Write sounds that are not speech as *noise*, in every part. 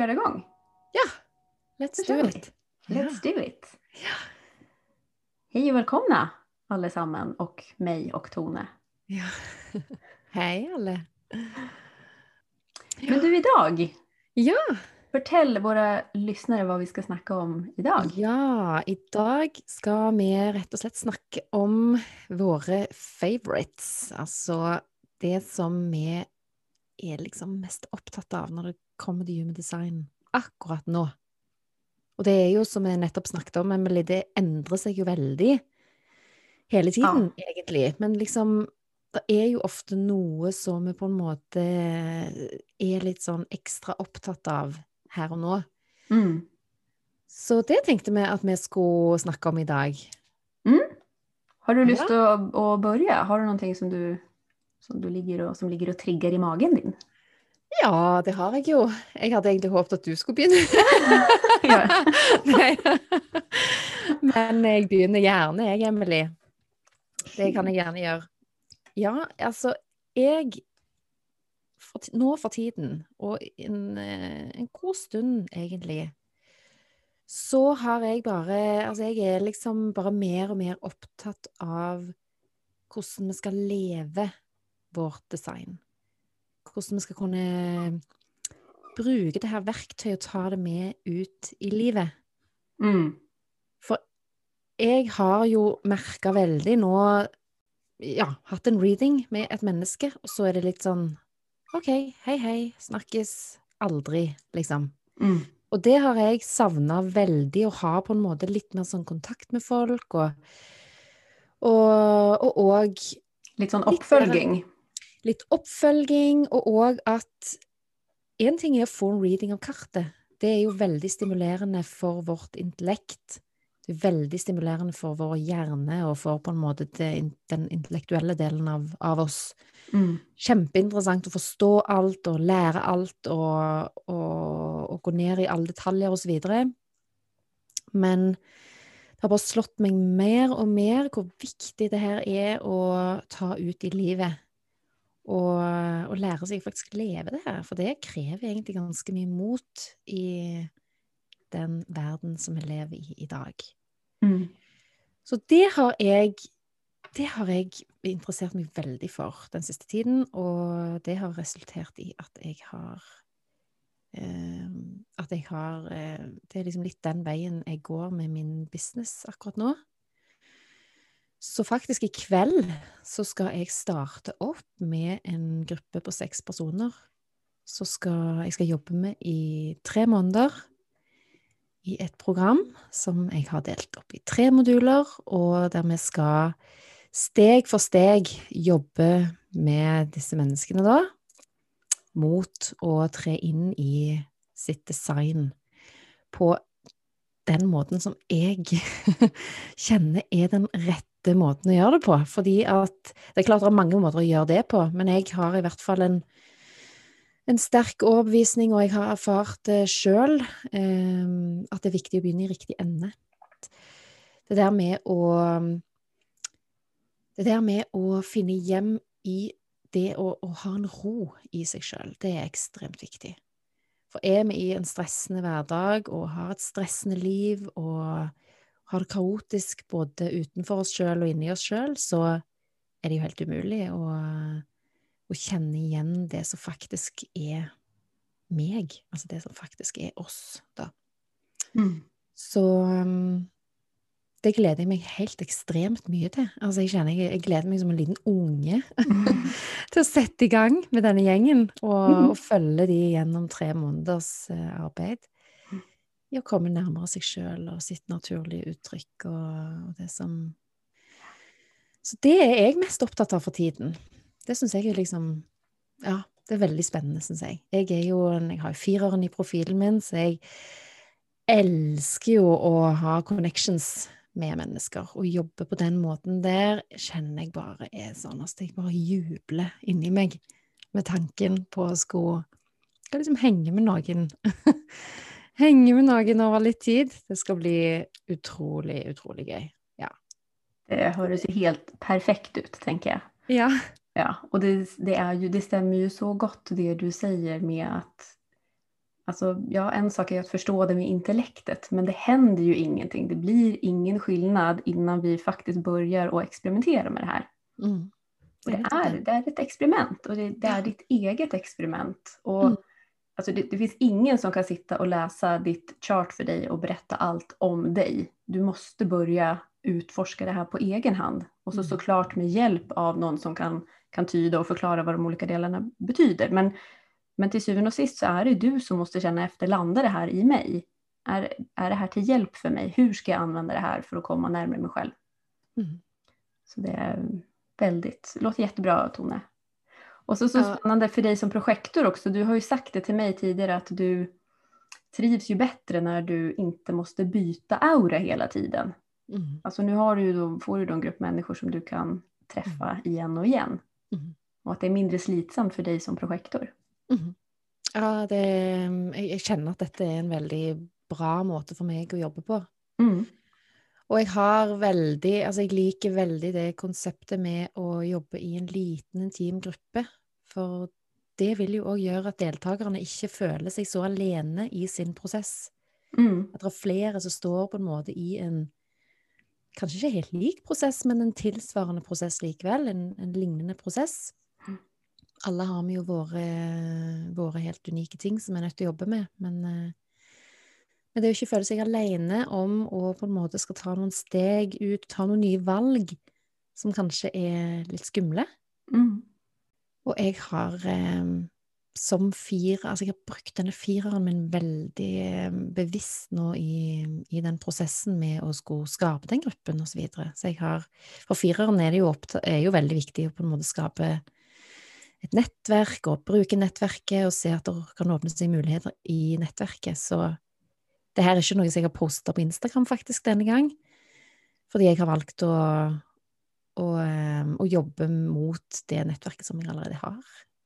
köra igång? Ja, let's Då do it. Let's do it! Ja. Hej och välkomna allesamman och mig och Tone. Ja. *laughs* Hej alle. Men du idag, Ja, fortell våra lyssnare vad vi ska snacka om idag. ja, i dag skal vi rett og slett snakke om våre favorites. Altså det som vi er liksom mest opptatt av når det kommer til human design akkurat nå. Og det er jo, som vi nettopp snakket om, Emily, det endrer seg jo veldig hele tiden, egentlig. Men liksom, det er jo ofte noe som vi på en måte er litt sånn ekstra opptatt av her og nå. Mm. Så det tenkte vi at vi skulle snakke om i dag. Har du lust Ja. att, att börja? Har du någonting som du, som du ligger och, som ligger och triggar i magen din? Ja, det har jeg jo. Jeg hadde egentlig håpet at du skulle begynne. *laughs* Men jeg begynner gjerne, jeg, Emily. Det kan jeg gjerne gjøre. Ja, altså, jeg for, Nå for tiden, og en, eh, en god stund egentlig, så har jeg bare Altså, jeg er liksom bare mer og mer opptatt av hvordan vi skal leve vårt design. Hvordan vi skal kunne bruke det her verktøyet og ta det med ut i livet. Mm. Jeg har jo merka veldig nå Ja, hatt en reading med et menneske, og så er det litt sånn OK, hei, hei, snakkes aldri, liksom. Mm. Og det har jeg savna veldig, å ha på en måte litt mer sånn kontakt med folk, og og, og, og Lite sån Lite uppföljning. Litt oppfølging, og òg at En ting er å få en reading av kartet. Det er jo veldig stimulerende for vårt intellekt. Det er veldig stimulerende for vår hjerne og for på en måte den intellektuelle delen av, av oss. Mm. Kjempeinteressant å forstå alt og lære alt og, og, og gå ned i alle detaljer osv. Men det har bare slått meg mer og mer hvor viktig det her er å ta ut i livet. Og, og lære seg faktisk leve det her. For det krever egentlig ganske mye mot i den verden som vi lever i i dag. Mm. Så det har jeg det har jeg interessert meg veldig for den siste tiden, og det har resultert i at jeg har eh, At jeg har eh, Det er liksom litt den veien jeg går med min business akkurat nå. Så faktisk i kveld så skal jeg starte opp med en gruppe på seks personer. Så skal jeg skal jobbe med i tre måneder i et program som jeg har delt opp i tre moduler, og der vi skal steg for steg jobbe med disse menneskene da, mot å tre inn i sitt design på den måten som jeg *laughs* kjenner er den rette rette måten å gjøre det på. Fordi at Det er klart det er mange måter å gjøre det på, men jeg har i hvert fall en, en sterk overbevisning, og jeg har erfart det sjøl, eh, at det er viktig å begynne i riktig ende. Det der med å Det der med å finne hjem i det å, å ha en ro i seg sjøl, det er ekstremt viktig. For er vi i en stressende hverdag og har et stressende liv og har det kaotisk både utenfor oss sjøl og inni oss sjøl, så er det jo helt umulig å, å kjenne igjen det som faktisk er meg. Altså det som faktisk er oss, da. Mm. Så um, det gleder jeg meg helt ekstremt mye til. Altså jeg kjenner jeg, jeg gleder meg som en liten unge *laughs* til å sette i gang med denne gjengen og, Mhm. og følge de gjennom tre måneders eh, arbeid. I å komme nærmere seg sjøl og sitt naturlige uttrykk og, og det som Så det er jeg mest opptatt av for tiden. Det syns jeg er liksom Ja, det er veldig spennende, syns jeg. Jeg er jo en, jeg har jo fireren i profilen min, så jeg elsker jo å ha connections med mennesker. Og jobbe på den måten der kjenner jeg bare er sånn at jeg bare jubler inni meg med tanken på å skulle liksom henge med noen. *laughs* henge med noen over litt tid. Det skal bli utrolig, utrolig gøy. Ja. Det hördes ju helt perfekt ut, tänker jag. Ja. Ja, och det, det, är ju, det stämmer ju så gott det du säger med att Alltså, ja, en sak är att förstå det med intellektet, men det händer ju ingenting. Det blir ingen skillnad innan vi faktiskt börjar att experimentera med det här. Mm. Och det, är, det är ett experiment och det, det är ditt eget experiment. Och Mm. Alltså det, det finns ingen som kan sitta och läsa ditt chart för dig och berätta allt om dig. Du måste börja utforska det här på egen hand. Och så Mm. såklart med hjälp av någon som kan, kan tyda och förklara vad de olika delarna betyder. Men, men till syvende och sist så är det du som måste känna efter, landar det här i mig? Är, är det här till hjälp för mig? Hur ska jag använda det här för att komma närmare mig själv? Mm. Så det är väldigt, det låter jättebra Tone. Och så, så Ja. spännande för dig som projektor också. Du har ju sagt det till mig tidigare att du trivs ju bättre när du inte måste byta aura hela tiden. Mm. Alltså nu har du då, får du då en grupp människor som du kan träffa igen och igen. Mm. Och att det är mindre slitsamt för dig som projektor. Mhm. Ja, det, jeg, jeg kjenner at dette er en veldig bra måte for meg å jobbe på. Mm. Og jeg har veldig Altså, jeg liker veldig det konseptet med å jobbe i en liten, intim gruppe. For det vil jo òg gjøre at deltakerne ikke føler seg så alene i sin prosess. Mm. At det er flere som står på en måte i en Kanskje ikke helt lik prosess, men en tilsvarende prosess likevel. En, en lignende prosess. Mm. Alle har vi jo våre, våre helt unike ting som vi er nødt til å jobbe med, men eh, men det å ikke føle seg alene om å på en måte skal ta noen steg ut, ta noen nye valg som kanskje er litt skumle. Mm. Og jeg har eh, som fire Altså, jeg har brukt denne fireren min veldig eh, bevisst nå i, i den prosessen med å skulle skape den gruppen, og så videre. Så jeg har For fireren er det jo, opptatt, er jo veldig viktig å på en måte skape et nettverk, og bruke nettverket, og se at det kan åpne seg muligheter i nettverket. Så det her er ikke noe som jeg har posta på Instagram faktisk denne gang, fordi jeg har valgt å, og, ehm, og, jobbe mot det nettverket som jeg allerede har,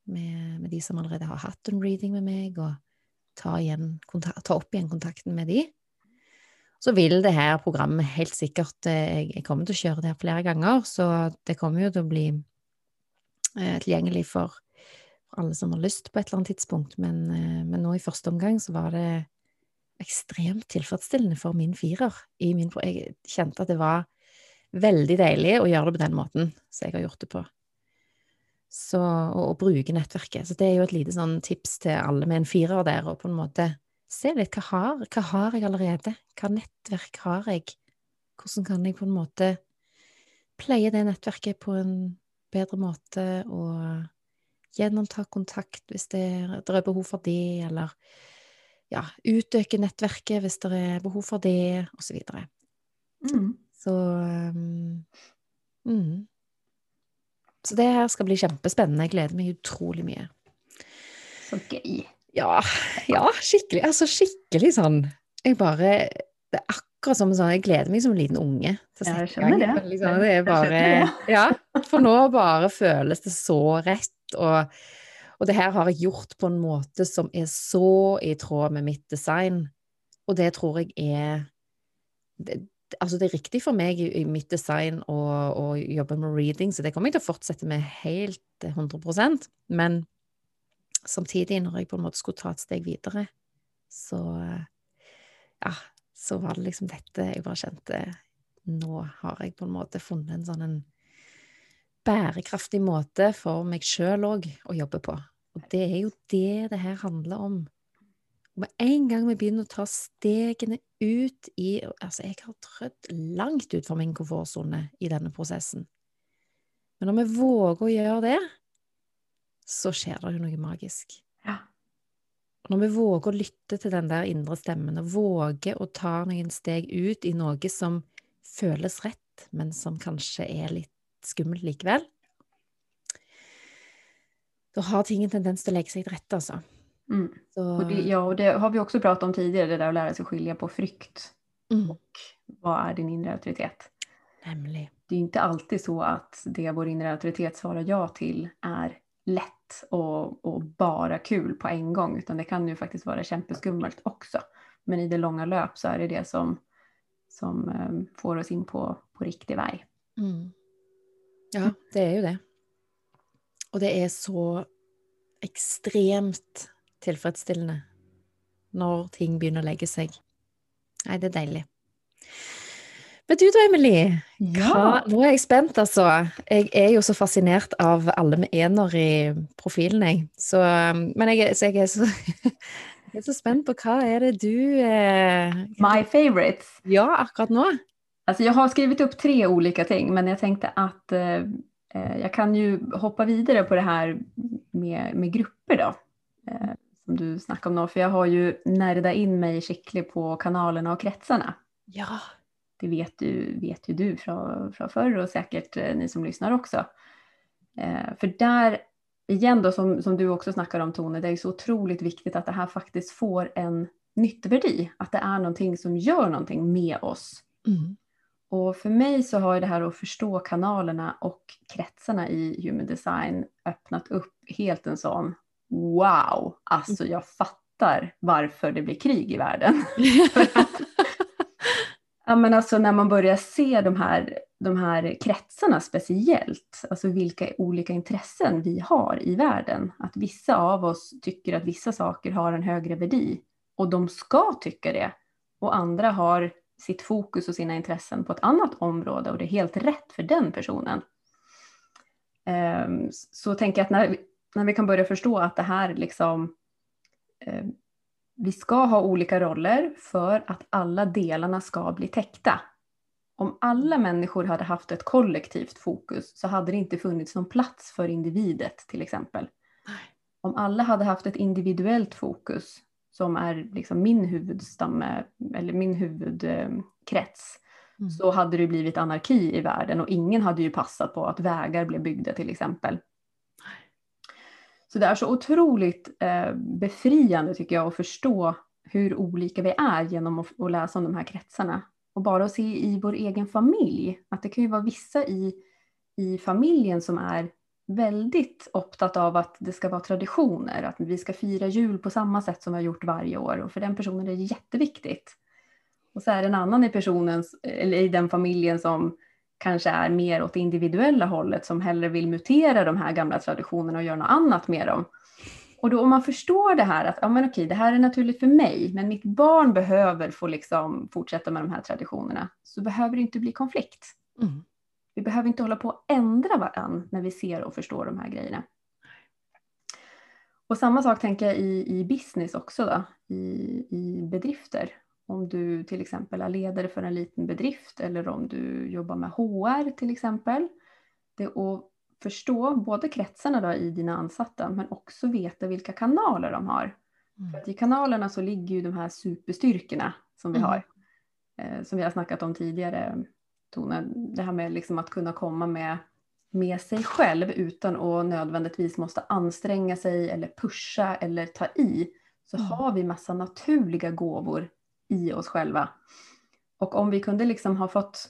med, med de som allerede har hatt en reading med meg, og ta, igjen, ta opp igjen kontakten med de. Så vil det her programmet helt sikkert eh, Jeg, jeg kommer til å kjøre det her flere ganger, så det kommer jo til å bli eh, tilgjengelig for alle som har lyst på et eller annet tidspunkt, men, eh, men nå i første omgang så var det ekstremt tilfredsstillende for min firer. I min, jeg kjente at det var veldig deilig å gjøre det på den måten som jeg har gjort det på. Så, og, og bruke nettverket. Så det er jo et lite sånn tips til alle med en firer der, og på en måte se litt hva har, hva har jeg allerede? Hva nettverk har jeg? Hvordan kan jeg på en måte pleie det nettverket på en bedre måte, og gjennomta kontakt hvis det er, det er behov for det, eller ja, utøke nettverket hvis det er behov for det, osv. Mm. Så um, mm. Så det her skal bli kjempespennende. Jeg gleder meg utrolig mye. Så gøy. Ja, ja, skikkelig. Altså skikkelig sånn Jeg bare Det er akkurat som sånn Jeg gleder meg som en liten unge til Ja, jeg skjønner det. Liksom, det er bare Ja. For nå bare føles det så rett, og, og det her har jeg gjort på en måte som er så i tråd med mitt design. Og det tror jeg er det, Altså, det er riktig for meg i, i mitt design å, å jobbe med reading, så det kommer jeg til å fortsette med helt 100% Men samtidig, når jeg på en måte skulle ta et steg videre, så ja, så var det liksom dette jeg bare kjente Nå har jeg på en måte funnet en sånn en bærekraftig måte for meg sjøl òg å jobbe på. Og det er jo det det her handler om. Med en gang vi begynner å ta stegene ut i Altså, jeg har trødd langt utfor min komfortsone i denne prosessen. Men når vi våger å gjøre det, så skjer det jo noe magisk. Ja. Og når vi våger å lytte til den der indre stemmen, og våger å ta noen steg ut i noe som føles rett, men som kanskje er litt skummelt likevel, da har ting en tendens til å legge seg til rette, altså. Mm. Och det, ja, och det har vi också pratat om tidigare, det där att lära sig skilja på frykt mm, och vad är din inre auktoritet. nemlig. Det är inte alltid så att det vår inre auktoritet svarar ja till är lätt och, och bara kul på en gång, utan det kan ju faktiskt vara kämpeskummelt också. Men i det långa löp så är det det som, som eh, får oss in på, på riktig väg. Mm. Ja, det er jo det. Og det er så ekstremt tilfredsstillende når ting begynner å legge seg. Nei, det er deilig. Men du da, Emily. Hva, nå er jeg spent, altså. Jeg er jo så fascinert av alle med ener i profilen, jeg. Så, men jeg, så jeg, er så, *laughs* jeg, er så, spent på hva er det du eh, My favorites. Ja, akkurat nå. Alltså jag har skrivit upp tre olika ting, men jag tänkte att eh, eh, jag kan ju hoppa vidare på det här med, med grupper då. Eh, som du snackade om nu, för jag har ju närdat in mig skickligt på kanalerna och kretsarna. Ja. Det vet, du, vet ju du från, från förr och säkert eh, ni som lyssnar också. Eh, för där, igen då som, som du också snackar om Tone, det är så otroligt viktigt att det här faktiskt får en nyttovärdi, att det är någonting som gör någonting med oss. Mm. Och för mig så har det här att förstå kanalerna och kretsarna i human design öppnat upp helt en sån wow, alltså jag fattar varför det blir krig i världen. *laughs* ja, men alltså när man börjar se de här, de här kretsarna speciellt, alltså vilka olika intressen vi har i världen. Att vissa av oss tycker att vissa saker har en högre värdi och de ska tycka det. Och andra har sitt fokus och sina intressen på ett annat område och det är helt rätt för den personen. Um, så tänker jag att när, när vi kan börja förstå att det här liksom um, vi ska ha olika roller för att alla delarna ska bli täckta. Om alla människor hade haft ett kollektivt fokus så hade det inte funnits någon plats för individet till exempel. Om alla hade haft ett individuellt fokus som är liksom min huvudstamme eller min huvudkrets mm. så hade det blivit anarki i världen och ingen hade ju passat på att vägar blev byggda till exempel. Så det är så otroligt eh, befriande tycker jag att förstå hur olika vi är genom att, att läsa om de här kretsarna. Och bara att se i vår egen familj, att det kan ju vara vissa i, i familjen som är väldigt optat av att det ska vara traditioner, att vi ska fira jul på samma sätt som vi har gjort varje år och för den personen är det jätteviktigt. Och så är det en annan i personens, eller i den familjen som kanske är mer åt det individuella hållet som hellre vill mutera de här gamla traditionerna och göra något annat med dem. Och då om man förstår det här att ja, men okej, det här är naturligt för mig, men mitt barn behöver få liksom fortsätta med de här traditionerna, så behöver det inte bli konflikt. Mm. Vi behöver inte hålla på att ändra varandra när vi ser och förstår de här grejerna. Och samma sak tänker jag i, i business också, då, i, i bedrifter. Om du till exempel är ledare för en liten bedrift eller om du jobbar med HR till exempel. Det är att förstå både kretsarna då i dina ansatta men också veta vilka kanaler de har. Mm. För att I kanalerna så ligger ju de här superstyrkorna som vi mm. har. Eh, som vi har snackat om tidigare Tone. Det här med liksom att kunna komma med, med sig själv utan att nödvändigtvis måste anstränga sig eller pusha eller ta i. Så mm. har vi massa naturliga gåvor i oss själva. Och om vi kunde liksom ha fått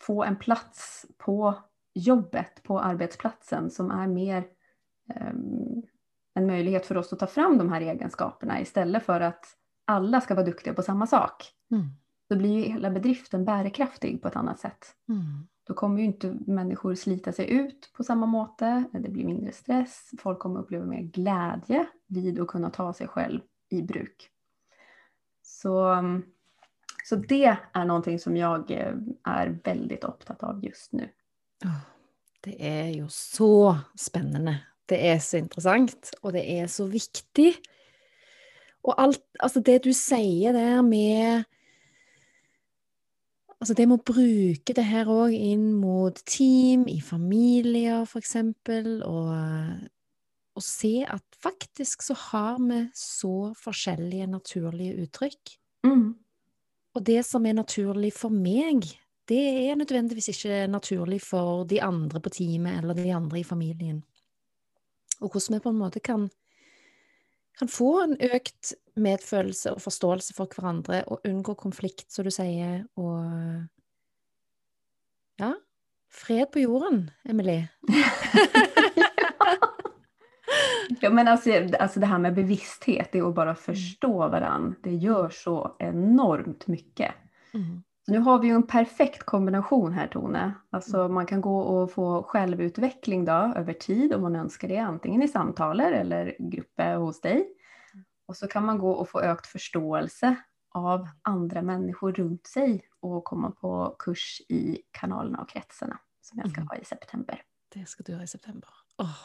få en plats på jobbet, på arbetsplatsen som är mer um, en möjlighet för oss att ta fram de här egenskaperna istället för att alla ska vara duktiga på samma sak. Mm. Då blir ju hela bedriften bärkraftig på ett annat sätt. Mm. Då kommer ju inte människor slita sig ut på samma måte, det blir mindre stress, folk kommer uppleva mer glädje vid att kunna ta sig själv i bruk. Så, så det är någonting som jag eh, är väldigt upptatt av just nu. Det är ju så spännande. Det är så intressant och det är så viktigt. Och allt, alltså det du säger där med Altså det med å bruke det her òg inn mot team, i familier f.eks., og, og se at faktisk så har vi så forskjellige naturlige uttrykk. Mm. Og det som er naturlig for meg, det er nødvendigvis ikke naturlig for de andre på teamet eller de andre i familien. Og hvordan vi på en måte kan kan få en økt medfølelse og forståelse for hverandre og unngå konflikt, som du sier, og Ja, fred på jorden, Emily. *laughs* *laughs* ja, men alltså, alltså det här med bevissthet, det är att bara förstå varandra. Det gör så enormt mycket. Mm. Så nu har vi ju en perfekt kombination här Tone. Alltså man kan gå och få självutveckling då över tid om man önskar det, antingen i samtaler eller grupper hos dig. Och så kan man gå och få ökt förståelse av andra människor runt sig och komma på kurs i kanalerna och kretsarna som jag ska Mhm. ha i september. Det ska du ha i september. Åh,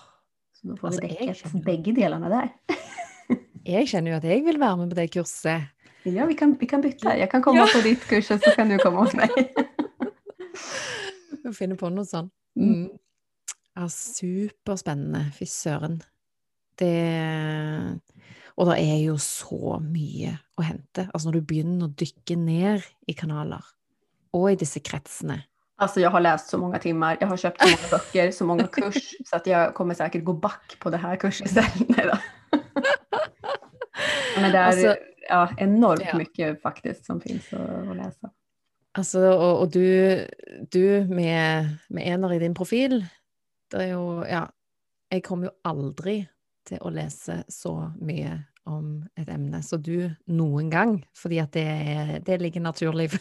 Så då får Alltså, vi jag känner- bägge delarna där. *laughs* Jeg kjenner jo at jeg vil være med på det kurset. Ja, vi kan, vi kan byta. Jag kan komma Ja. på ditt kurs och så kan du komma hos mig. *laughs* Å finne på noe sånn. Mm. Mm. Ja, superspennende. Fy søren. Det Og det er jo så mye å hente. Altså når du å dykke ned i kanaler, og i disse kretsene. Alltså jag har läst så många timmar, jag har köpt så många böcker, så många kurs, *laughs* så att jag kommer säkert gå back på det här kurset istället. *laughs* Men det är Alltså, ja, enormt ja. mycket faktiskt som finns att, att läsa. Altså, og, og du, du med, med ener i din profil Det er jo Ja. Jeg kommer jo aldri til å lese så mye om et emne som du noen gang, fordi at det, er, det ligger naturlig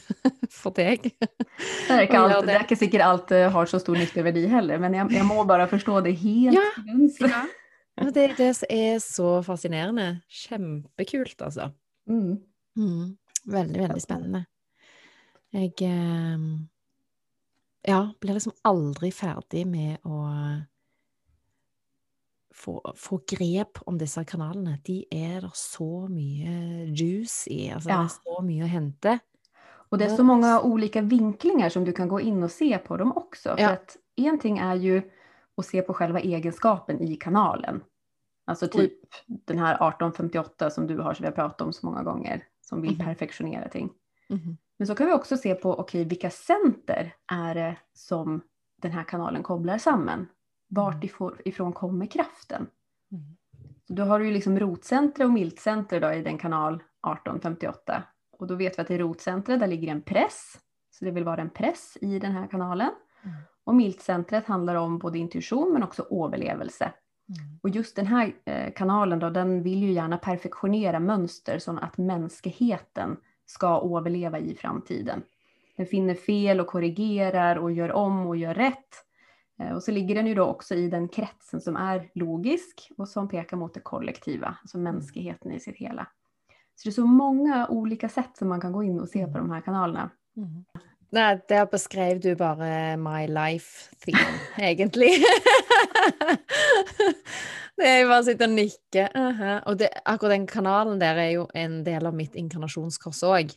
for deg. Det är, allt, gör det är inte säkert allt eh, har så stor nyttevärde heller, men jag, jag må bara förstå det helt. Ja. Ja, det er det er så fascinerende. Kjempekult, altså. Mm. Mm. Veldig, veldig spennende. Jeg eh, ja, blir liksom aldri ferdig med å få, få grep om disse kanalene. De er det så mye juice i. Altså, Ja. Det er så mye å hente. Och det är så många olika vinklingar som du kan gå in och se på dem också. För Ja. att en ting är ju att se på själva egenskapen i kanalen. Alltså typ den här 1858 som du har, som vi har pratat om så många gånger, som vill Mhm. perfektionera ting. Mhm. Men så kan vi också se på, okej, vilka center är det som den här kanalen kopplar samman? Vart Mm. ifrån, kommer kraften? Mm. Så då har du ju liksom rotcenter och miltcenter då i den kanal 1858. Och då vet vi att i rotcentret där ligger en press. Så det vill vara en press i den här kanalen. Mm. Och miltcentret handlar om både intuition men också överlevelse. Mm. Och just den här eh, kanalen då, den vill ju gärna perfektionera mönster så att mänskligheten ska överleva i framtiden. Den finner fel och korrigerar och gör om och gör rätt. Eh, Och så ligger den ju då också i den kretsen som är logisk och som pekar mot det kollektiva, alltså mänskligheten i sitt hela. Så det är så många olika sätt som man kan gå in och se på de här kanalerna. Mhm. Nei, der beskrev du bare my life theme, *laughs* egentlig. *laughs* det er jo bare å sitte og nikke. aha. Og det, akkurat den kanalen der er jo en del av mitt inkarnasjonskors òg.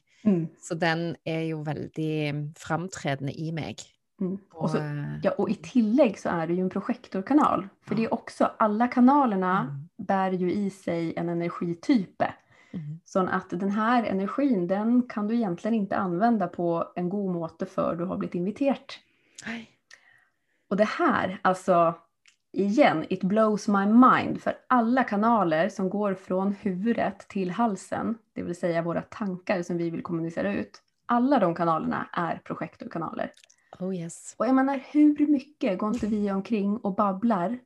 Så den er jo veldig framtredende i meg. Mm. Och, så, eh, ja, och i tillägg så är det ju en projektorkanal. För det är också, alla kanalerna Mm. bär ju i sig en energitype. mhm. Så att den här energin, den kan du egentligen inte använda på en god måte för du har blivit inviterad. Och det här, alltså igen, it blows my mind för alla kanaler som går från huvudet till halsen, det vill säga våra tankar som vi vill kommunicera ut. Alla de kanalerna är projektorkanaler. Oh yes. Och jag menar, hur mycket går inte vi omkring och babblar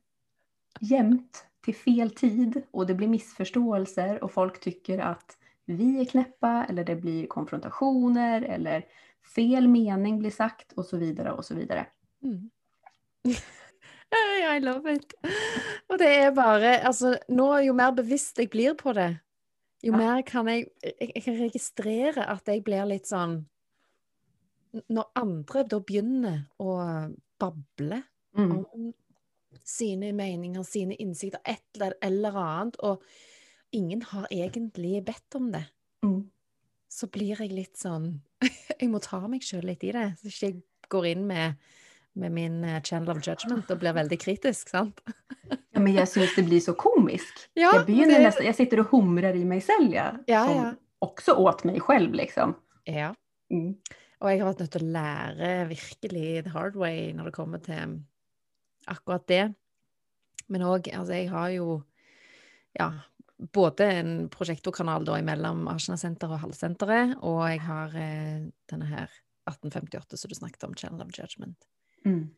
jämt till fel tid och det blir missförståelser och folk tycker att vi är knäppa eller det blir konfrontationer eller fel mening blir sagt och så vidare och så vidare. Mm. *laughs* I love it. Og det er bare Altså, nå jo mer bevisst jeg blir på det, jo Ja. mer kan jeg Jeg, jeg kan registrere at jeg blir litt sånn Når andre da begynner å bable Mm. om sine meninger, sine innsikter, et eller, eller annet, og ingen har egentlig bedt om det, Mm. så blir jeg litt sånn *laughs* Jeg må ta meg sjøl litt i det, så ikke jeg går inn med, med min eh, channel of judgment og blir veldig kritisk, sant? Ja, men jag syns det blir så komiskt. *laughs* Ja, jag, begynner det- nästan, jag sitter och humrar i mig själv, ja, Ja, som ja. också åt mig själv liksom. Ja. Mm. Og jeg har vært nødt til å lære virkelig the hard way når det kommer til akkurat det. Men òg, altså, jeg har jo ja, både en prosjektorkanal da imellom Asjna-senteret og Hallsenteret, og jeg har eh, denne her 1858 som du snakket om, Channel of Judgment. Mm.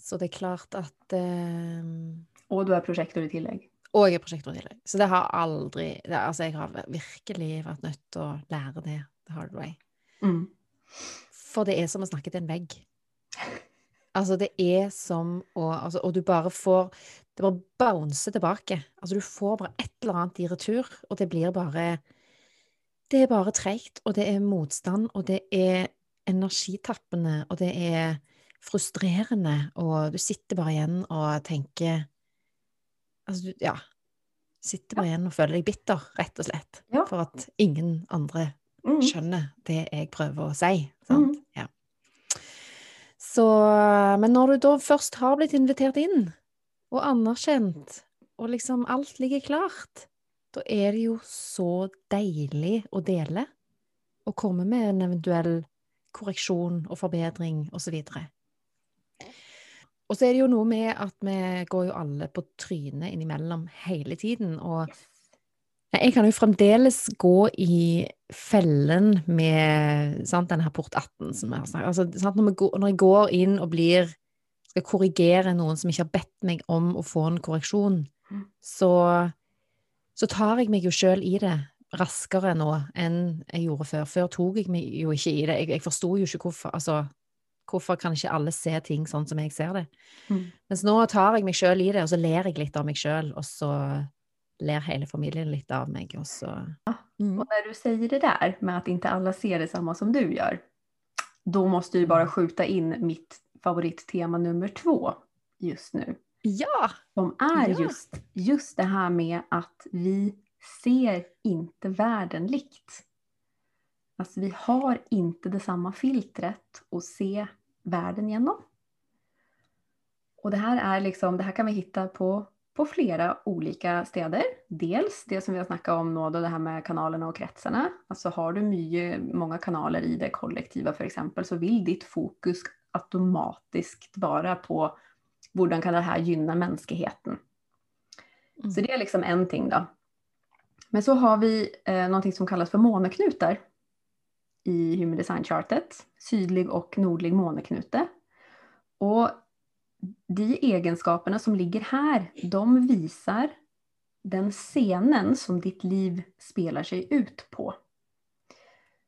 Så det er klart at eh, Och du är projektor i tillägg. Og jeg er prosjektor i tillegg. Så det har aldri det, Altså, jeg har virkelig vært nødt til å lære det the hard way. Mm. For det er som å snakke til en vegg. Altså, det er som å altså, Og du bare får Det bare bouncer tilbake. Altså, du får bare et eller annet i retur, og det blir bare Det er bare treigt, og det er motstand, og det er energitappende, og det er frustrerende, og du sitter bare igjen og tenker Altså, du Ja. Sitter bare igjen og føler deg bitter, rett og slett, for at ingen andre. Skjønner det jeg prøver å si. Sant? Mm. Ja. Så, men når du da først har blitt invitert inn, og anerkjent, og liksom alt ligger klart, da er det jo så deilig å dele, og komme med en eventuell korreksjon og forbedring osv. Og så er det jo noe med at vi går jo alle på trynet innimellom hele tiden, og jeg kan jo fremdeles gå i fellen med sant, denne her port 18 som jeg har snakket altså, sant, når, vi går, når jeg går inn og blir skal korrigere noen som ikke har bedt meg om å få en korreksjon, Mm. så, så tar jeg meg jo sjøl i det raskere nå enn jeg gjorde før. Før tok jeg meg jo ikke i det. Jeg, jeg forsto jo ikke hvorfor. Altså, hvorfor kan ikke alle se ting sånn som jeg ser det? Mm. Mens nå tar jeg meg sjøl i det, og så ler jeg litt av meg sjøl, og så ler hele familien litt av meg, og så mm. Och när du säger det där med att inte alla ser detsamma som du gör, då måste du bara skjuta in mitt favorittema nummer två just nu. Ja! Som är Ja. just, just det här med att vi ser inte världen likt. Alltså vi har inte detsamma filtret att se världen genom. Och det här är liksom, det här kan vi hitta på, på flera olika städer. Dels det som vi har snackat om nu då, det här med kanalerna och kretsarna. Alltså har du mycket, många kanaler i det kollektiva för exempel så vill ditt fokus automatiskt vara på hur kan det här gynna mänskligheten. Mm. Så det är liksom en ting då. Men så har vi eh, någonting som kallas för måneknutar i Human Design Chartet. Sydlig och nordlig måneknute. Och de egenskaperna som ligger här, de visar den scenen som ditt liv spelar sig ut på.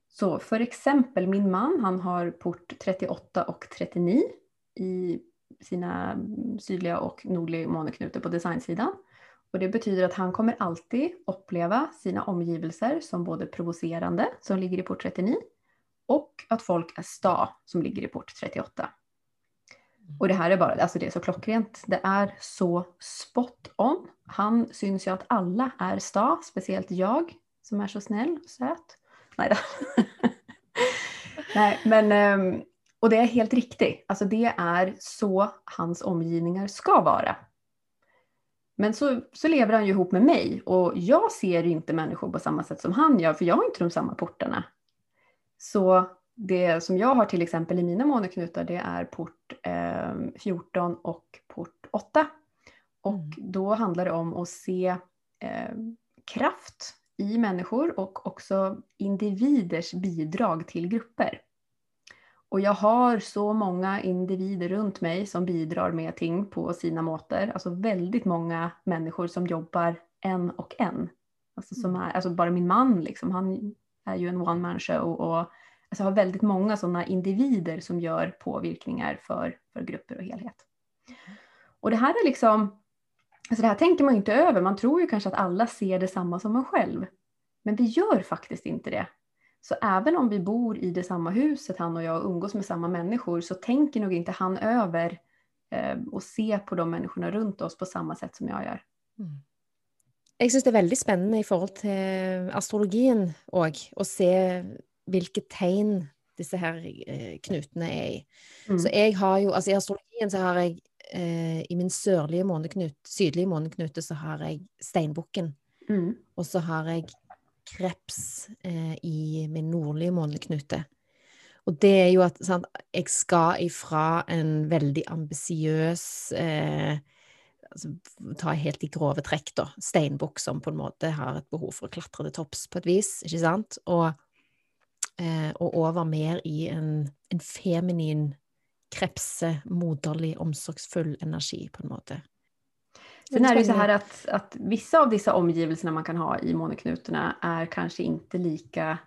Så för exempel min man, han har port 38 och 39 i sina sydliga och nordliga måneknutor på designsidan. Och det betyder att han kommer alltid uppleva sina omgivelser som både provocerande, som ligger i port 39, och att folk är sta, som ligger i port 38. Och det här är bara, alltså det är så klockrent. Det är så spot on. Han syns ju att alla är sta, speciellt jag som är så snäll och söt. Nej då. *laughs* Nej, men ehm, och det är helt riktigt. Alltså det är så hans omgivningar ska vara. Men så, så lever han ju ihop med mig och jag ser inte människor på samma sätt som han gör för jag har inte de samma portarna. Så det som jag har till exempel i mina måneknutar det är port eh, 14 och port 8. Och Mm. då handlar det om att se eh, kraft i människor och också individers bidrag till grupper. Och jag har så många individer runt mig som bidrar med ting på sina måter. Alltså väldigt många människor som jobbar en och en. Alltså, som är, alltså bara min man, liksom, han är ju en one man show och alltså, har väldigt många sådana individer som gör påvirkningar för, för grupper och helhet. Och det här är liksom, alltså det här tänker man inte över. Man tror ju kanske att alla ser detsamma som en själv. Men vi gör faktiskt inte det. Så även om vi bor i det samma huset, han och jag, och umgås med samma människor, så tänker nog inte han över eh, och ser på de människorna runt oss på samma sätt som jag gör. Mm. Jeg syns det er veldig spennende i forhold til eh, astrologien òg, å se hvilke tegn disse her eh, knutene er i. Mm. Så jeg har jo, altså i astrologien så har jeg eh, i min sørlige måneknut, sydlige måneknute, så har jeg steinbukken. Mm. Og så har jeg kreps eh, i min nordlige måneknute. Og det er jo at sant, jeg skal ifra en veldig ambisiøs eh, altså, Ta helt i grove trekk, da. Steinbukk som på en måte har et behov for å klatre til topps på et vis, ikke sant? Og, og over mer i en, en feminin, krepse, moderlig, omsorgsfull energi, på en måte. Sen är det ju så här att, att vissa av dessa omgivelserna man kan ha i måneknutorna är kanske inte lika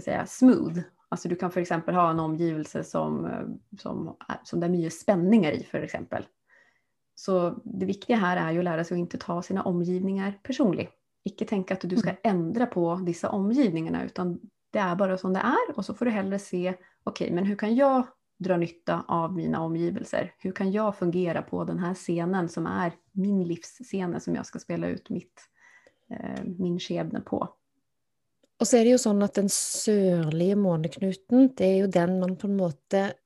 ska säga, smooth. Alltså du kan för exempel ha en omgivelse som, eh, som, som det är mycket spänningar i för exempel. Så det viktiga här är ju att lära sig att inte ta sina omgivningar personligt. Icke tänka att du ska mm. ändra på dessa omgivningarna utan det är bara som det är och så får du hellre se, okej okay, men hur kan jag dra nytta av mina omgivelser? Hur kan jag fungera på den här scenen som är min livsscen som jag ska spela ut mitt, eh, min skebne på? Och så är det ju så att den sørlige måneknuten, det är ju den man på något sätt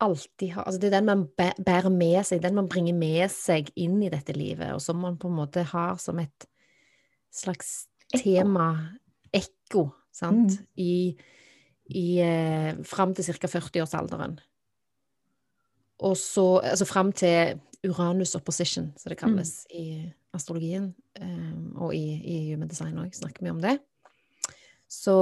alltid har Altså det är den man bär med sig, den man bringer med sig in i detta livet, och som man på något sätt har som ett slags tema, ekko, sant, mm. i, i eh, Fram til ca. 40-årsalderen. Og så Altså fram til Uranus opposition, som det kalles mm. i astrologien, um, og i, i human design òg, snakker vi om det. Så,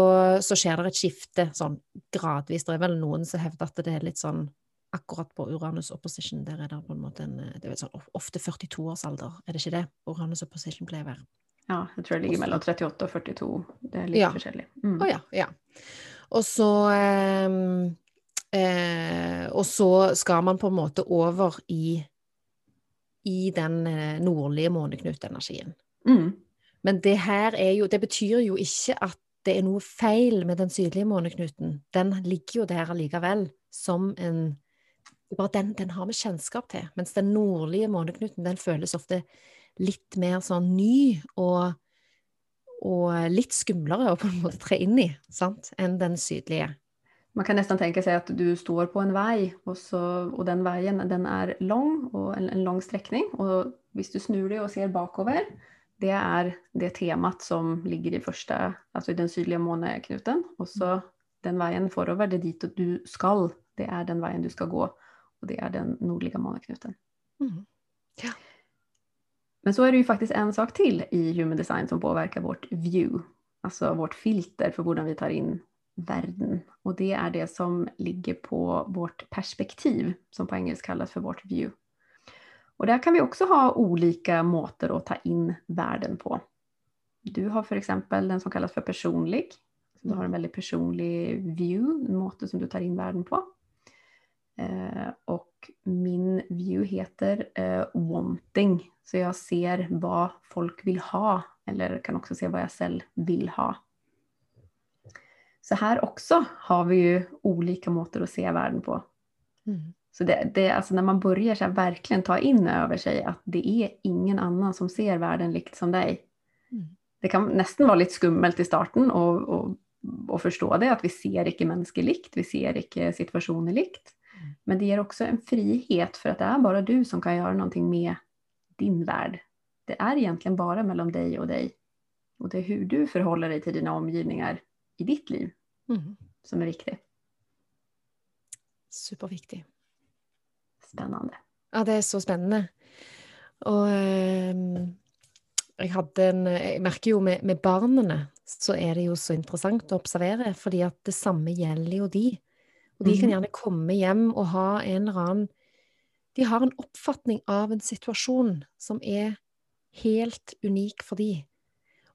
så, skjer det et skifte sånn gradvis. Det er vel noen som hevder at det er litt sånn akkurat på Uranus opposition, der er det på en måte en det er sånn, Ofte 42-årsalder, er det ikke det Uranus opposition pleier å være? Ja, jeg tror det ligger mellom 38 og 42. Det er litt ja. forskjellig. Mm. Oh, ja, ja. Og så eh, eh, Og så skal man på en måte over i i den eh, nordlige måneknutenergien. Mm. Men det her er jo Det betyr jo ikke at det er noe feil med den sydlige måneknuten. Den ligger jo der allikevel som en bare den, den, har vi kjennskap til. Mens den nordlige måneknuten den føles ofte litt mer sånn ny og, og litt skumlere å på en måte tre inn i sant? enn den sydlige. Man kan nästan tänka sig att du står på en väg och, så, och den vägen den är lång och en, en lång sträckning och hvis du snur dig och ser bakover det är det temat som ligger i första, alltså i den sydliga måneknuten och så den vägen forover, det är dit du skall, det är den vägen du ska gå och det är den nordliga måneknuten. Mm. Ja. Men så är det ju faktiskt en sak till i human design som påverkar vårt view, alltså vårt filter för hur vi tar in världen. Och det är det som ligger på vårt perspektiv, som på engelska kallas för vårt view. Och där kan vi också ha olika måter att ta in världen på. Du har för exempel den som kallas för personlig. Du har en väldigt personlig view, en måte som du tar in världen på. Eh, och min view heter eh, wanting, så jag ser vad folk vill ha eller kan också se vad jag själv vill ha. Så här också har vi ju olika måter att se världen på. Mm. Så det, det, alltså när man börjar så verkligen ta in över sig att det är ingen annan som ser världen likt som dig. Mm. Det kan nästan vara lite skummelt i starten och, och, och förstå det, att vi ser icke mänskligt, vi ser icke situationer likt. Men det ger också en frihet för att det är bara du som kan göra någonting med din värld. Det är egentligen bara mellan dig och dig. Och det är hur du förhåller dig till dina omgivningar i ditt liv mm. som är viktig. Superviktig. Spännande. Ja, det är så spännande. Och eh, jag, hade en, jag märker ju med, med barnen så är det ju så intressant att observera, för att detsamma gäller ju de. Och de kan mm. gärna komma hem och ha en eller annan De har en uppfattning av en situation som är helt unik för dem.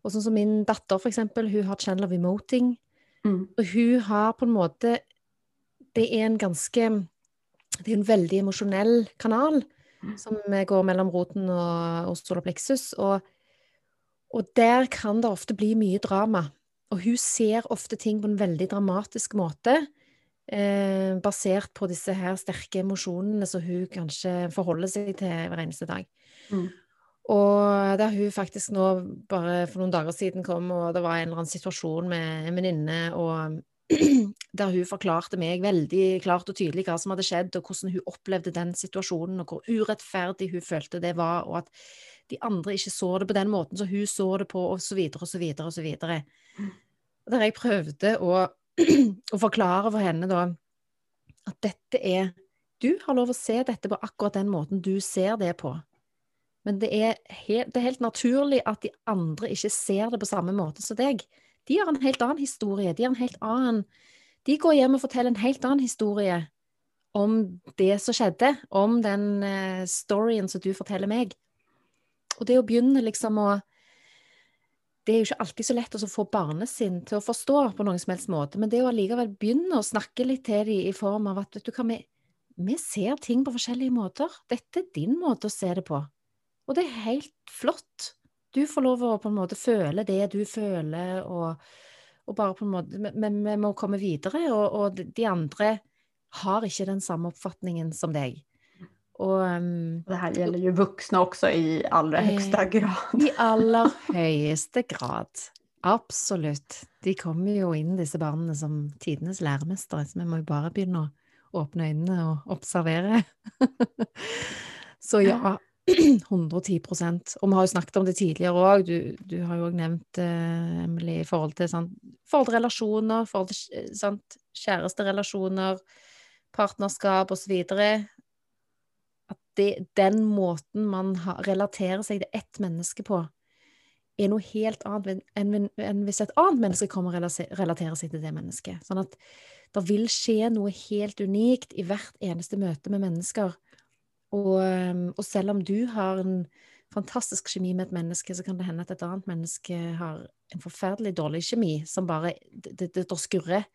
Och som min dotter, för exempel, hon har channel of emoting. Mm. Och hon har på en måte Det är en ganska Det är en väldigt emotionell kanal mm. som går mellan roten och, och solarplexus. Och, och där kan det ofta bli mycket drama. Och hon ser ofta ting på en väldigt dramatisk måte. Eh, basert på disse her sterke emosjonene som hun kanskje forholder seg til hver eneste dag. Mm. Og der hun faktisk nå bare for noen dager siden kom, og det var en eller annen situasjon med en venninne, og *clears throat* der hun forklarte meg veldig klart og tydelig hva som hadde skjedd, og hvordan hun opplevde den situasjonen, og hvor urettferdig hun følte det var, og at de andre ikke så det på den måten som hun så det på, og så videre og så videre og så videre. Mm. Der jeg prøvde å, å forklare for henne da at dette er Du har lov å se dette på akkurat den måten du ser det på. Men det er, helt, det er, helt, naturlig at de andre ikke ser det på samme måte som deg. De har en helt annen historie. De har en helt annen De går hjem og forteller en helt annen historie om det som skjedde, om den eh, storyen som du forteller meg. Og det å begynne liksom å det er jo ikke alltid så lett å få barnet sin til å forstå på noen som helst måte, men det å allikevel begynne å snakke litt til dem i form av at vet du hva, vi, vi ser ting på forskjellige måter. Dette er din måte å se det på. Og det er helt flott. Du får lov å på en måte føle det du føler, og, og bare på en måte Men vi må komme videre, og, og, de andre har ikke den samme oppfatningen som deg. Och, um, det här gäller ju vuxna också i allra eh, högsta grad. I aller høyeste grad. Absolutt. De kommer jo inn, disse barna, som tidenes læremestere, så vi må jo bare begynne å åpne øynene og observere. *laughs* så ja, *clears throat* 110% Og vi har jo snakket om det tidligere òg. Du, du, har jo òg nevnt, uh, Emily, i forhold til, sånn, forhold til relasjoner, forhold til sant, kjæresterelasjoner, partnerskap osv at det, den måten man relaterer seg til ett menneske på, er noe helt annet enn, enn hvis et annet menneske kommer og relaterer seg til det mennesket. Sånn at det vil skje noe helt unikt i hvert eneste møte med mennesker. Og, og, selv om du har en fantastisk kjemi med et menneske, så kan det hende at et annet menneske har en forferdelig dårlig kjemi, som bare Det, det, det skurrer,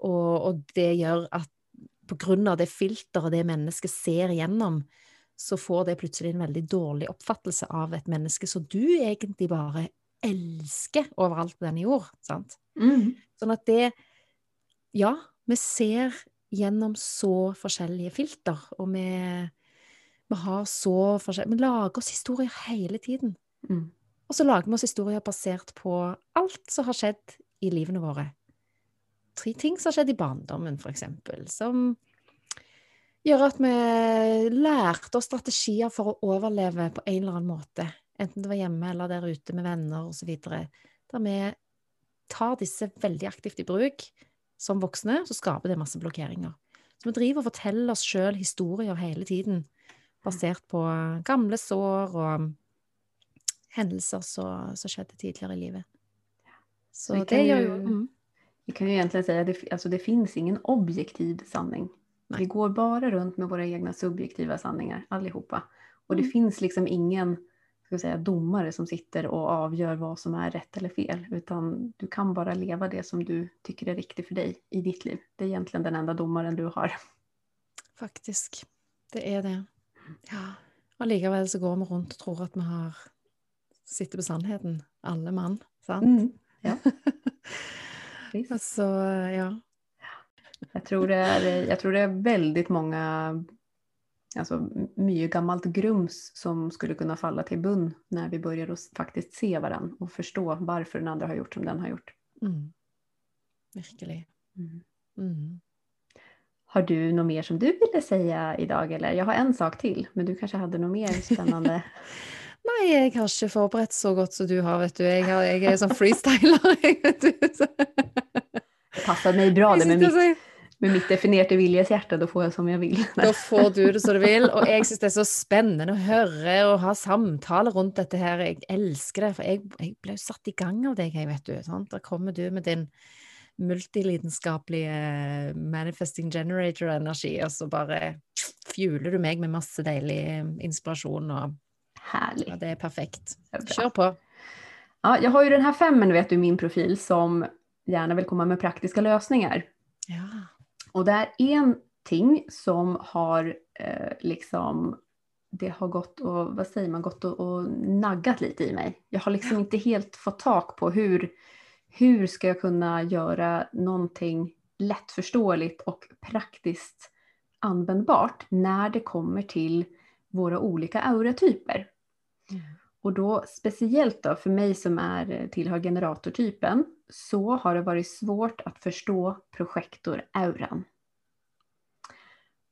og, og det gjør at på grunn av det filteret det mennesket ser gjennom, så får det plutselig en veldig dårlig oppfattelse av et menneske som du egentlig bare elsker overalt på denne jord. sant? Mm. Sånn at det Ja, vi ser gjennom så forskjellige filter, og vi, vi har så forskjellige Vi lager oss historier hele tiden. Mm. Og så lager vi oss historier basert på alt som har skjedd i livene våre tre ting som har skjedd i barndommen, f.eks., som gjør at vi lærte oss strategier for å overleve på en eller annen måte. Enten det var hjemme eller der ute med venner osv. Der vi tar disse veldig aktivt i bruk som voksne, så skaper det masse blokkeringer. Så vi driver og forteller oss sjøl historier hele tiden, basert på gamle sår og hendelser som skjedde tidligere i livet. Så det gjør jo mm. Vi kan ju egentligen säga att det, alltså det finns ingen objektiv sanning. Nej. Vi går bara runt med våra egna subjektiva sanningar allihopa. Och mm. det finns liksom ingen ska säga, domare som sitter och avgör vad som är rätt eller fel. Utan du kan bara leva det som du tycker är riktigt för dig i ditt liv. Det är egentligen den enda domaren du har. Faktiskt, det är det. Ja. Och likevel så går vi runt och tror att vi har sitter på sannheten, alle mann. Sant? Mm. Ja. *laughs* Så, ja. Jag tror, det är, jag tror det är väldigt många, alltså mycket gammalt grums som skulle kunna falla till bunn när vi börjar att faktiskt se varandra och förstå varför den andra har gjort som den har gjort. Mm. Verkligen. Mm. Mm. Har du något mer som du ville säga idag? Eller? Jag har en sak till, men du kanske hade något mer spännande? *laughs* Nej, jag har inte förberett så gott som du har. Vet du. Jag, har, jag är som freestyler. *laughs* det passar mig bra det med mitt, med mitt definerte viljeshjärta. Då får jag som jag vill. Då får du det som du vill. Och jag syns det är så spännande att höra och ha samtal runt detta här. Jag älskar det, för jag, jag blev satt igång av dig, vet du. Sant? Där kommer du med din multilidenskapelige manifesting generator-energi, og så bare fueler du meg med masse deilig inspirasjon og Härligt. Ja, det är perfekt. Kör på. Ja, jag har ju den här femmen vet du, i min profil som gärna vill komma med praktiska lösningar. Ja. Och det är en ting som har eh, liksom det har gått och, vad säger man, gått och, och naggat lite i mig. Jag har liksom ja. inte helt fått tak på hur, hur ska jag kunna göra någonting lättförståeligt och praktiskt användbart när det kommer till våra olika auratyper. Mm. Och då speciellt då för mig som är, tillhör generatortypen så har det varit svårt att förstå projektorauran.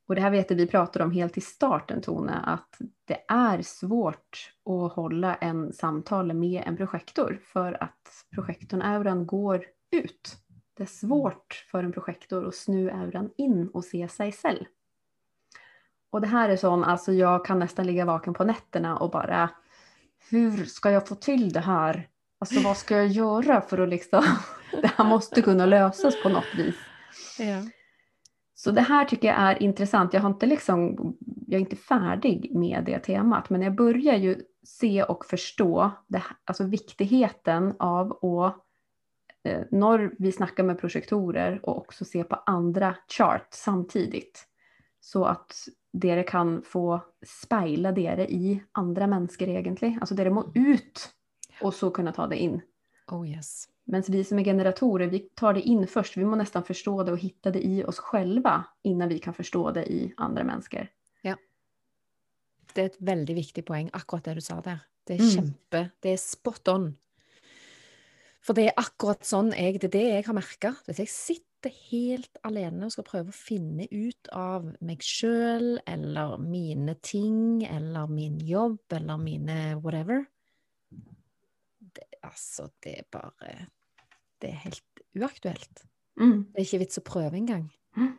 Och det här vet jag vi pratade om helt i starten Tone, att det är svårt att hålla en samtal med en projektor för att projektorn-auran går ut. Det är svårt för en projektor att snu auran in och se sig själv. Och det här är sån, alltså jag kan nästan ligga vaken på nätterna och bara hur ska jag få till det här? Alltså vad ska jag göra för att liksom, *laughs* det här måste kunna lösas på något vis. Ja. Så det här tycker jag är intressant. Jag, har inte liksom, jag är inte färdig med det temat, men jag börjar ju se och förstå det, alltså viktigheten av att eh, när vi snackar med projektorer och också se på andra chart samtidigt. Så att det kan få spegla det i andra människor egentligen. Alltså det må ut och så kunna ta det in. Oh yes. Men vi som är generatorer, vi tar det in först. Vi må nästan förstå det och hitta det i oss själva innan vi kan förstå det i andra människor. Ja. Det är ett väldigt viktigt poäng, akkurat det du sa där. Det är Mm. kjempe, det är spot on. For det er akkurat sånn jeg, det er det jeg har merka. Hvis jeg sitter helt alene og skal prøve å finne ut av meg sjøl eller mine ting eller min jobb eller mine whatever Altså, det er bare Det er helt uaktuelt. Mm. Det er ikke vits å prøve engang. Mm.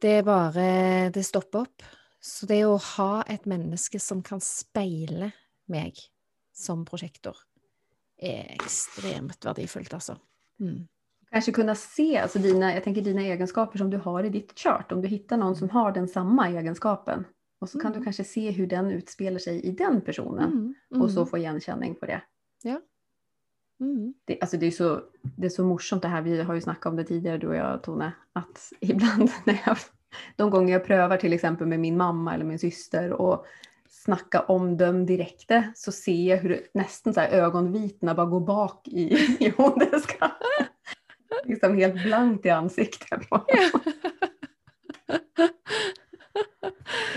Det er bare Det stopper opp. Så det å ha et menneske som kan speile meg som prosjektor, är extremt värdefullt alltså. Mm. Kanske kunna se alltså dina, jag tänker dina egenskaper som du har i ditt chart. Om du hittar någon som har den samma egenskapen. Och så kan Mm. du kanske se hur den utspelar sig i den personen. Mm. Mm. Och så få igenkänning på det. Mm. det, alltså det, är så, det är så morsomt det här, vi har ju snackat om det tidigare du och jag Tone, att *laughs* ibland när jag, de gånger jag prövar till exempel med min mamma eller min syster och snacka om dem direkt så ser jag hur det, nästan så här ögonvitorna bara går bak i, *laughs* i hon det ska liksom helt blankt i ansiktet. på *laughs*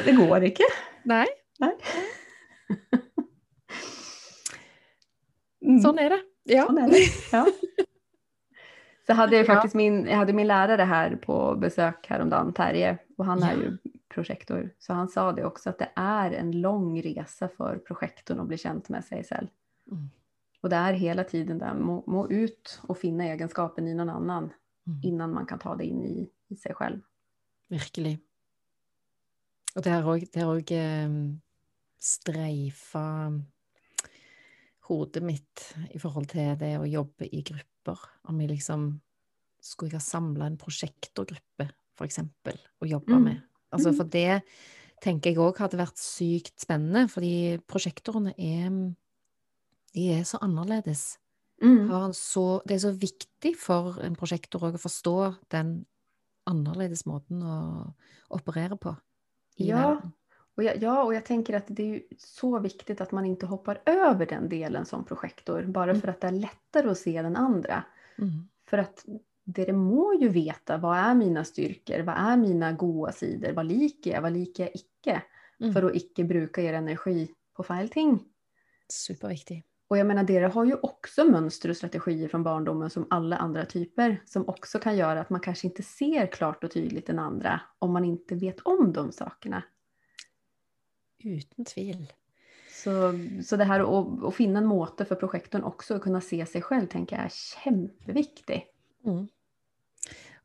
Det går inte. Nej, Mm. sån är det. Ja. Sån är det. Ja. *laughs* Så hade jag Ja. faktiskt min, jag hade min lärare här på besök häromdagen, Terje, och han är Ja. ju projektor. Så han sa det också att det är en lång resa för projektorn att bli känd med sig själv. Mm. Och det är hela tiden där, må, må ut och finna egenskapen i någon annan Mm. innan man kan ta det in i, i sig själv. Virkelig. Og det har òg det har òg, eh, streifa hodet mitt i forhold til det å jobbe i grupper. Om jeg liksom Skulle jeg ha samla en prosjektorgruppe, eksempel, og jobba Mm. med? Altså, Mm. for det tenker jeg òg hadde vært sykt spennende, fordi prosjektorene er De er så annerledes. Mm. Så, det er så viktig for en prosjektor å forstå den annerledes måten å operere på Ja. verden. Och jag, ja, och jag tänker att det är ju så viktigt att man inte hoppar över den delen som projektor, bara Mm. för att det är lättare att se den andra. Mm. För att det må ju veta, vad är mina styrkor, vad är mina goda sidor, vad liker jag, vad liker jag icke? Mm. För att icke bruka er energi på fel ting. Superviktig. Och jag menar, det har ju också mönster och strategier från barndomen som alla andra typer som också kan göra att man kanske inte ser klart och tydligt den andra om man inte vet om de sakerna. Uten tvil. Så, så det här att, att finna en måte för projektorn också att kunna se sig själv tänker jag är kämpeviktigt. Mm.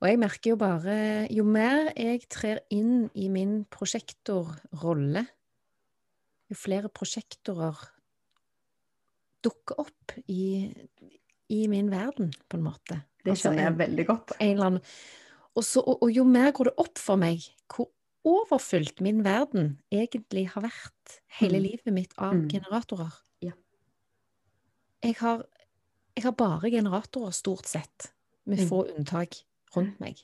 Og jeg merker jo bare Jo mer jeg trer inn i min prosjektorrolle, jo flere prosjektorer dukker opp i, i min verden, på en måte. Det Altså, känner jag väldigt gott. en eller annen og, så, og, og jo mer går det opp for meg hvor overfylt min verden egentlig har vært hele Mm. livet mitt av Mm. generatorer. Ja. Jeg har, jeg har bare generatorer, stort sett, med Mm. få unntak rundt meg.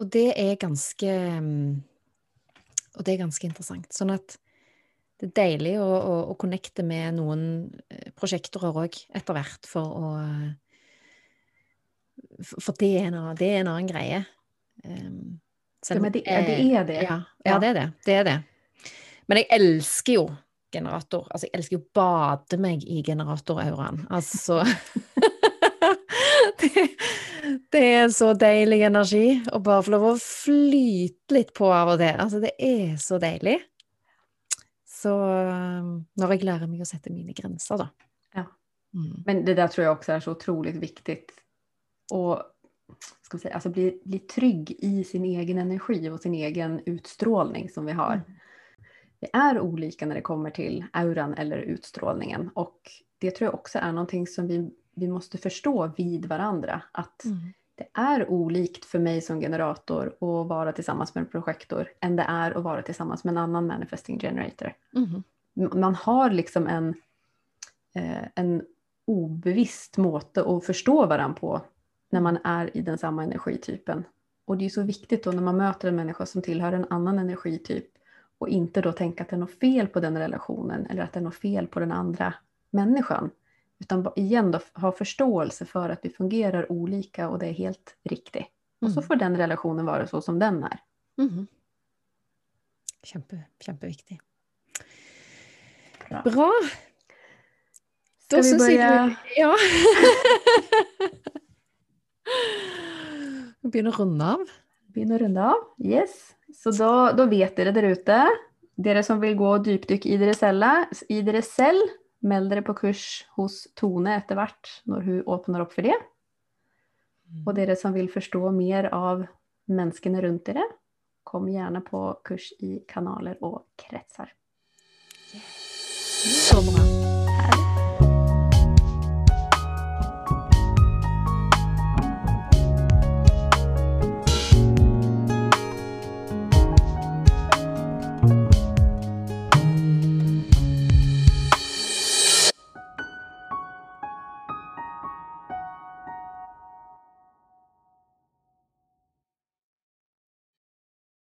Og det er ganske Og det er ganske interessant. Sånn at det er deilig å, å, å connecte med noen eh, prosjektorer òg, etter hvert, for å eh, For det er en det er en annen greie. Um, selv Ja, men det, är- det är det. Ja, Ja. det er det. Det er det. Men jeg elsker jo generator. Altså, jeg elsker jo å bade meg i generatorauraen. Altså *laughs* det, det en så deilig energi å bare få lov å flyte litt på av og til. Altså, det er så deilig. Så um, når jeg lærer meg å sette mine grenser, da. Ja. Mm. Men det där tror jag också är så otroligt viktigt. Och ska säga, alltså bli, bli trygg i sin egen energi och sin egen utstrålning som vi har. Mm. Vi är olika när det kommer till auran eller utstrålningen och det tror jag också är någonting som vi, vi måste förstå vid varandra. Att Mm. det är olikt för mig som generator att vara tillsammans med en projektor än det är att vara tillsammans med en annan manifesting generator. Mhm. Man har liksom en, eh, en obevisst måte att förstå varandra på när man är i den samma energitypen. Och det är så viktigt då när man möter en människa som tillhör en annan energityp och inte då tänka att det är något fel på den relationen eller att det är något fel på den andra människan. Utan bara igen då ha förståelse för att vi fungerar olika och det är helt riktigt. Och så Mm. får den relationen vara så som den är. Mhm. Kjempe, kjempeviktig. Bra. Bra. Ska Da vi börja? du Ja. *laughs* Vi begynner å runde av. Begynner å runde av. Yes. Så da, da vet dere der ute. Dere som vil gå dypdykk i dere, selv, i dere selv, meld dere på kurs hos Tone etter hvert når hun åpner opp for det. Og dere som vil forstå mer av menneskene rundt dere, kom gjerne på kurs i kanaler og kretser. Så bra.